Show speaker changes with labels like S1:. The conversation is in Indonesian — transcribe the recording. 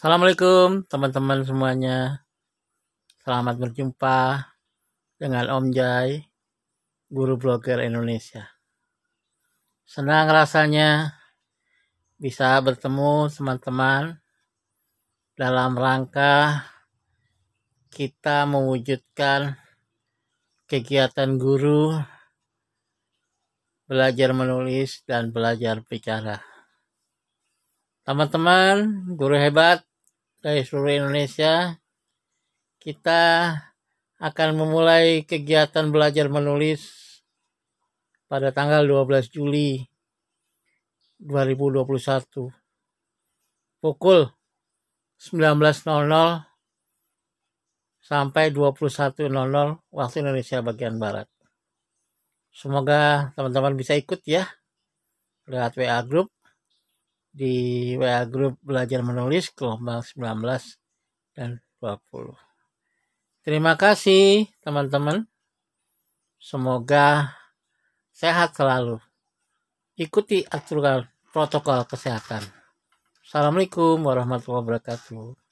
S1: Assalamualaikum teman-teman semuanya. Selamat berjumpa dengan Om Jai, guru blogger Indonesia. Senang rasanya bisa bertemu teman-teman dalam rangka kita mewujudkan kegiatan guru belajar menulis dan belajar bicara. Teman-teman, guru hebat, dari seluruh Indonesia. Kita akan memulai kegiatan belajar menulis pada tanggal 12 Juli 2021 pukul 19.00 sampai 21.00 waktu Indonesia bagian Barat. Semoga teman-teman bisa ikut ya lewat WA Group di WA grup belajar menulis gelombang 19 dan 20. Terima kasih teman-teman. Semoga sehat selalu. Ikuti aturan protokol kesehatan. Assalamualaikum warahmatullahi wabarakatuh.